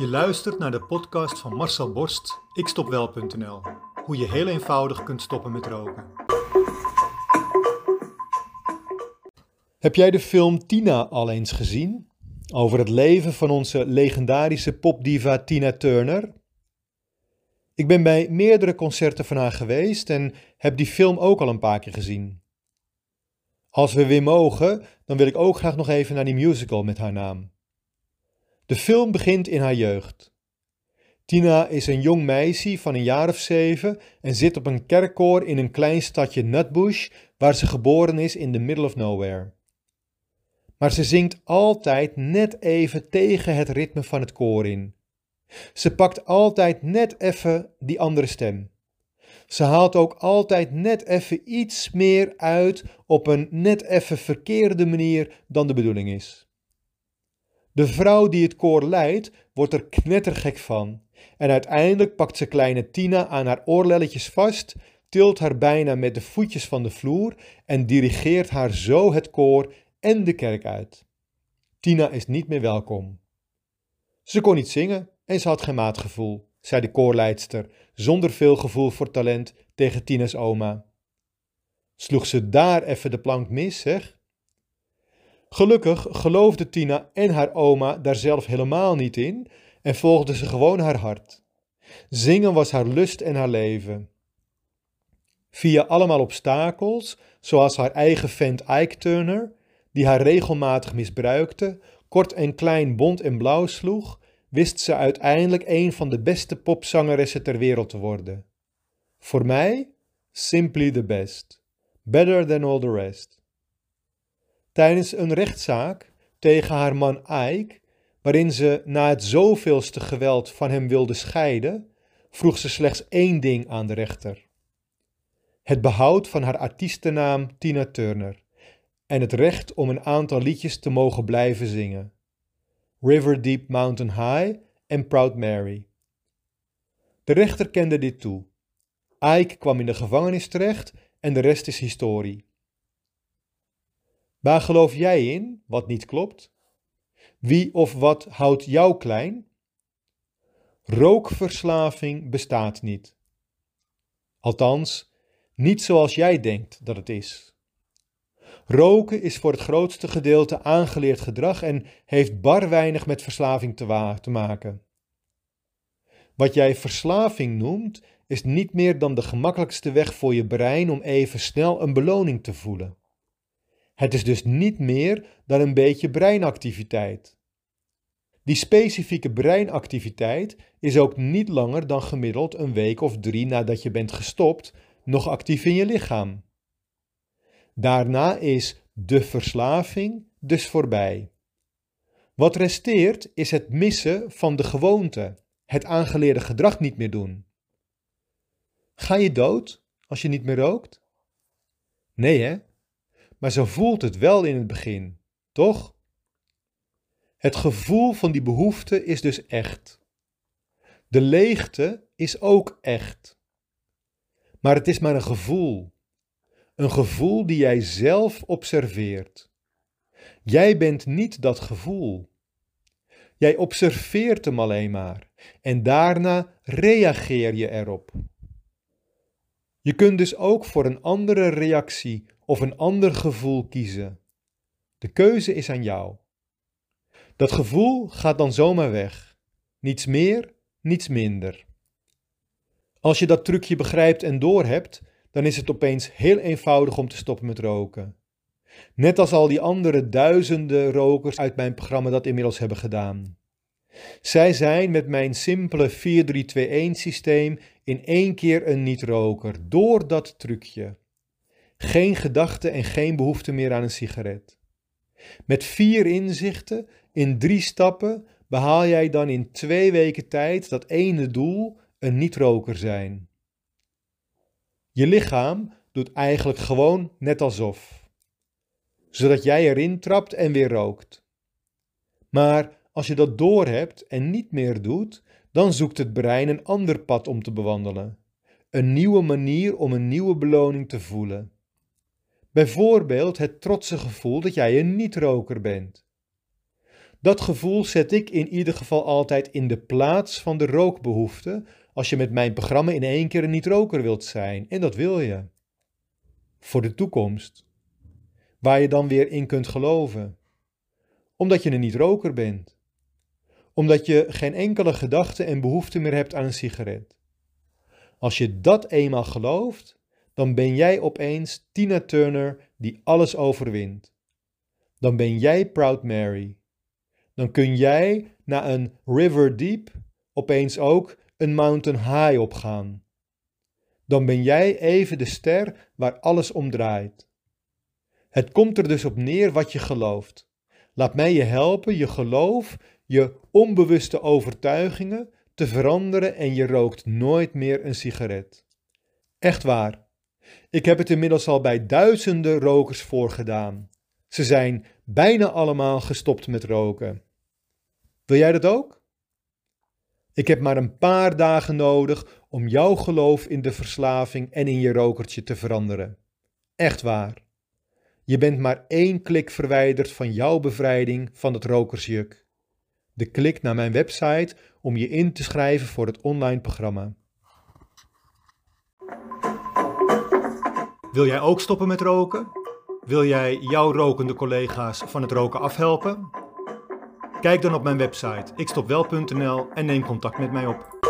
Je luistert naar de podcast van Marcel Borst, ikstopwel.nl. Hoe je heel eenvoudig kunt stoppen met roken. Heb jij de film Tina al eens gezien? Over het leven van onze legendarische popdiva Tina Turner? Ik ben bij meerdere concerten van haar geweest en heb die film ook al een paar keer gezien. Als we weer mogen, dan wil ik ook graag nog even naar die musical met haar naam. De film begint in haar jeugd. Tina is een jong meisje van een jaar of zeven en zit op een kerkkoor in een klein stadje Nutbush, waar ze geboren is in the middle of nowhere. Maar ze zingt altijd net even tegen het ritme van het koor in. Ze pakt altijd net even die andere stem. Ze haalt ook altijd net even iets meer uit op een net even verkeerde manier dan de bedoeling is. De vrouw die het koor leidt, wordt er knettergek van. En uiteindelijk pakt ze kleine Tina aan haar oorlelletjes vast, tilt haar bijna met de voetjes van de vloer en dirigeert haar zo het koor en de kerk uit. Tina is niet meer welkom. Ze kon niet zingen en ze had geen maatgevoel, zei de koorleidster, zonder veel gevoel voor talent tegen Tina's oma. Sloeg ze daar even de plank mis, zeg? Gelukkig geloofde Tina en haar oma daar zelf helemaal niet in en volgde ze gewoon haar hart. Zingen was haar lust en haar leven. Via allemaal obstakels, zoals haar eigen vent Ike Turner, die haar regelmatig misbruikte, kort en klein bont en blauw sloeg, wist ze uiteindelijk een van de beste popzangeressen ter wereld te worden. Voor mij, simply the best. Better than all the rest. Tijdens een rechtszaak tegen haar man Ike, waarin ze na het zoveelste geweld van hem wilde scheiden, vroeg ze slechts één ding aan de rechter: het behoud van haar artiestennaam Tina Turner en het recht om een aantal liedjes te mogen blijven zingen: River Deep Mountain High en Proud Mary. De rechter kende dit toe. Ike kwam in de gevangenis terecht en de rest is historie. Waar geloof jij in wat niet klopt? Wie of wat houdt jou klein? Rookverslaving bestaat niet. Althans, niet zoals jij denkt dat het is. Roken is voor het grootste gedeelte aangeleerd gedrag en heeft bar weinig met verslaving te, te maken. Wat jij verslaving noemt, is niet meer dan de gemakkelijkste weg voor je brein om even snel een beloning te voelen. Het is dus niet meer dan een beetje breinactiviteit. Die specifieke breinactiviteit is ook niet langer dan gemiddeld een week of drie nadat je bent gestopt nog actief in je lichaam. Daarna is de verslaving dus voorbij. Wat resteert is het missen van de gewoonte, het aangeleerde gedrag niet meer doen. Ga je dood als je niet meer rookt? Nee hè? Maar zo voelt het wel in het begin, toch? Het gevoel van die behoefte is dus echt. De leegte is ook echt. Maar het is maar een gevoel. Een gevoel die jij zelf observeert. Jij bent niet dat gevoel. Jij observeert hem alleen maar en daarna reageer je erop. Je kunt dus ook voor een andere reactie of een ander gevoel kiezen. De keuze is aan jou. Dat gevoel gaat dan zomaar weg. Niets meer, niets minder. Als je dat trucje begrijpt en doorhebt, dan is het opeens heel eenvoudig om te stoppen met roken. Net als al die andere duizenden rokers uit mijn programma dat inmiddels hebben gedaan. Zij zijn met mijn simpele 4-3-2-1 systeem in één keer een niet-roker door dat trucje. Geen gedachte en geen behoefte meer aan een sigaret. Met vier inzichten in drie stappen behaal jij dan in twee weken tijd dat ene doel, een niet-roker zijn. Je lichaam doet eigenlijk gewoon net alsof, zodat jij erin trapt en weer rookt. Maar als je dat doorhebt en niet meer doet, dan zoekt het brein een ander pad om te bewandelen. Een nieuwe manier om een nieuwe beloning te voelen. Bijvoorbeeld het trotse gevoel dat jij een niet-roker bent. Dat gevoel zet ik in ieder geval altijd in de plaats van de rookbehoefte als je met mijn programma in één keer een niet-roker wilt zijn. En dat wil je. Voor de toekomst. Waar je dan weer in kunt geloven. Omdat je een niet-roker bent. Omdat je geen enkele gedachte en behoefte meer hebt aan een sigaret. Als je dat eenmaal gelooft, dan ben jij opeens Tina Turner die alles overwint. Dan ben jij Proud Mary. Dan kun jij na een River Deep opeens ook een Mountain High opgaan. Dan ben jij even de ster waar alles om draait. Het komt er dus op neer wat je gelooft. Laat mij je helpen je geloof, je onbewuste overtuigingen te veranderen en je rookt nooit meer een sigaret. Echt waar. Ik heb het inmiddels al bij duizenden rokers voorgedaan. Ze zijn bijna allemaal gestopt met roken. Wil jij dat ook? Ik heb maar een paar dagen nodig om jouw geloof in de verslaving en in je rokertje te veranderen. Echt waar. Je bent maar één klik verwijderd van jouw bevrijding van het rokersjuk. De klik naar mijn website om je in te schrijven voor het online programma. Wil jij ook stoppen met roken? Wil jij jouw rokende collega's van het roken afhelpen? Kijk dan op mijn website ikstopwel.nl en neem contact met mij op.